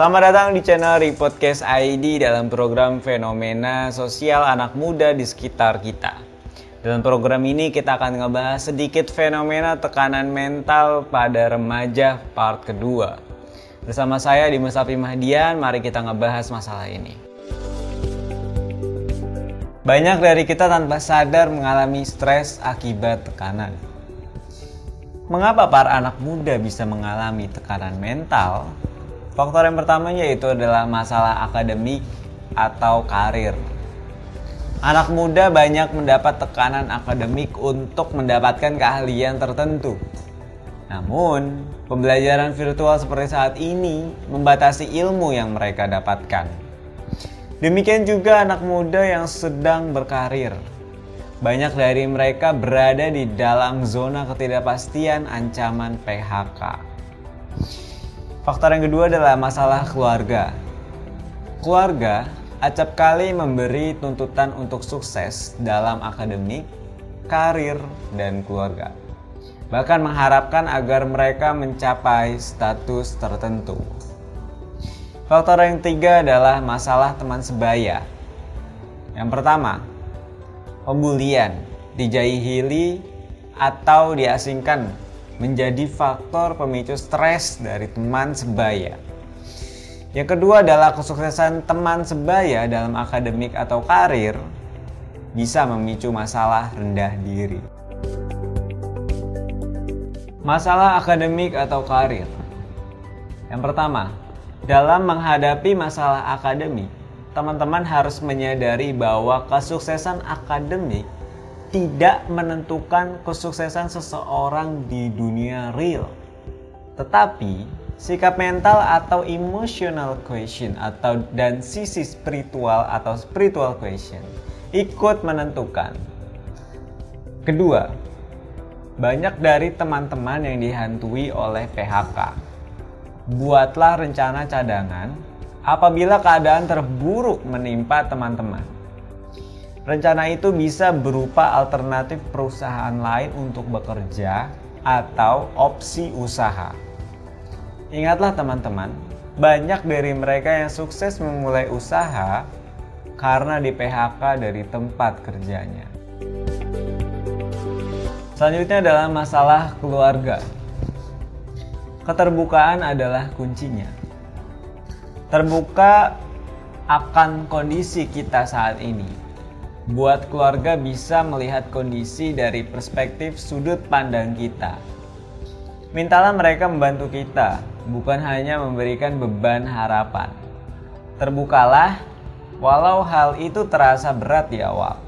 Selamat datang di channel Repodcast ID dalam program Fenomena Sosial Anak Muda di sekitar kita. Dalam program ini kita akan ngebahas sedikit fenomena tekanan mental pada remaja part kedua. Bersama saya di Musafi Mahdian, mari kita ngebahas masalah ini. Banyak dari kita tanpa sadar mengalami stres akibat tekanan. Mengapa para anak muda bisa mengalami tekanan mental? Faktor yang pertama yaitu adalah masalah akademik atau karir. Anak muda banyak mendapat tekanan akademik untuk mendapatkan keahlian tertentu. Namun, pembelajaran virtual seperti saat ini membatasi ilmu yang mereka dapatkan. Demikian juga anak muda yang sedang berkarir. Banyak dari mereka berada di dalam zona ketidakpastian ancaman PHK. Faktor yang kedua adalah masalah keluarga. Keluarga acap kali memberi tuntutan untuk sukses dalam akademik, karir, dan keluarga. Bahkan mengharapkan agar mereka mencapai status tertentu. Faktor yang ketiga adalah masalah teman sebaya. Yang pertama, pembulian, dijahili, atau diasingkan menjadi faktor pemicu stres dari teman sebaya. Yang kedua adalah kesuksesan teman sebaya dalam akademik atau karir bisa memicu masalah rendah diri. Masalah akademik atau karir. Yang pertama, dalam menghadapi masalah akademik, teman-teman harus menyadari bahwa kesuksesan akademik tidak menentukan kesuksesan seseorang di dunia real. Tetapi, sikap mental atau emotional question atau dan sisi spiritual atau spiritual question ikut menentukan. Kedua, banyak dari teman-teman yang dihantui oleh PHK. Buatlah rencana cadangan apabila keadaan terburuk menimpa teman-teman Rencana itu bisa berupa alternatif perusahaan lain untuk bekerja atau opsi usaha. Ingatlah teman-teman, banyak dari mereka yang sukses memulai usaha karena di PHK dari tempat kerjanya. Selanjutnya adalah masalah keluarga. Keterbukaan adalah kuncinya. Terbuka akan kondisi kita saat ini buat keluarga bisa melihat kondisi dari perspektif sudut pandang kita. Mintalah mereka membantu kita, bukan hanya memberikan beban harapan. Terbukalah, walau hal itu terasa berat di awal,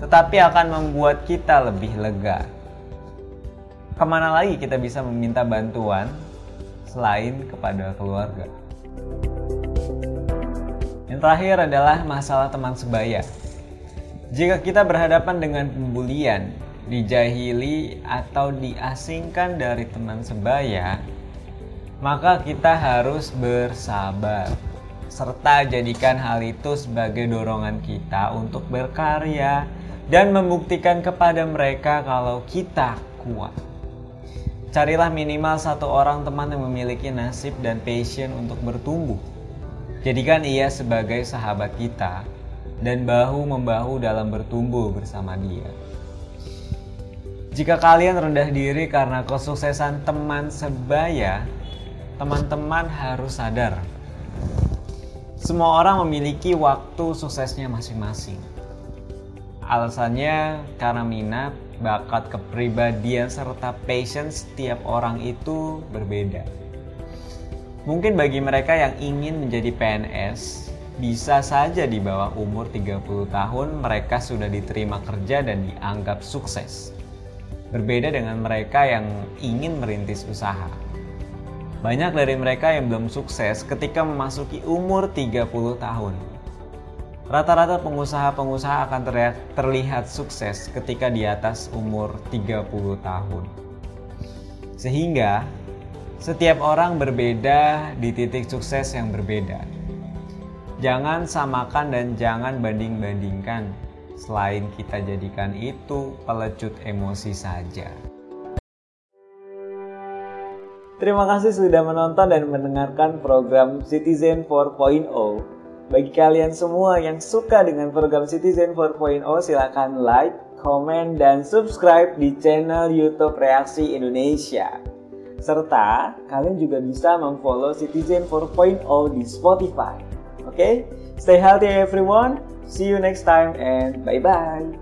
tetapi akan membuat kita lebih lega. Ke mana lagi kita bisa meminta bantuan selain kepada keluarga? Yang terakhir adalah masalah teman sebaya. Jika kita berhadapan dengan pembulian, dijahili atau diasingkan dari teman sebaya, maka kita harus bersabar serta jadikan hal itu sebagai dorongan kita untuk berkarya dan membuktikan kepada mereka kalau kita kuat. Carilah minimal satu orang teman yang memiliki nasib dan passion untuk bertumbuh. Jadikan ia sebagai sahabat kita dan bahu-membahu dalam bertumbuh bersama dia. Jika kalian rendah diri karena kesuksesan teman sebaya, teman-teman harus sadar. Semua orang memiliki waktu suksesnya masing-masing. Alasannya karena minat, bakat kepribadian serta passion setiap orang itu berbeda. Mungkin bagi mereka yang ingin menjadi PNS, bisa saja di bawah umur 30 tahun mereka sudah diterima kerja dan dianggap sukses. Berbeda dengan mereka yang ingin merintis usaha. Banyak dari mereka yang belum sukses ketika memasuki umur 30 tahun. Rata-rata pengusaha-pengusaha akan terlihat sukses ketika di atas umur 30 tahun. Sehingga setiap orang berbeda di titik sukses yang berbeda. Jangan samakan dan jangan banding-bandingkan. Selain kita jadikan itu pelecut emosi saja. Terima kasih sudah menonton dan mendengarkan program Citizen 4.0. Bagi kalian semua yang suka dengan program Citizen 4.0, silakan like, komen, dan subscribe di channel YouTube Reaksi Indonesia. Serta kalian juga bisa memfollow Citizen 4.0 di Spotify. Okay? stay healthy everyone. See you next time and bye bye.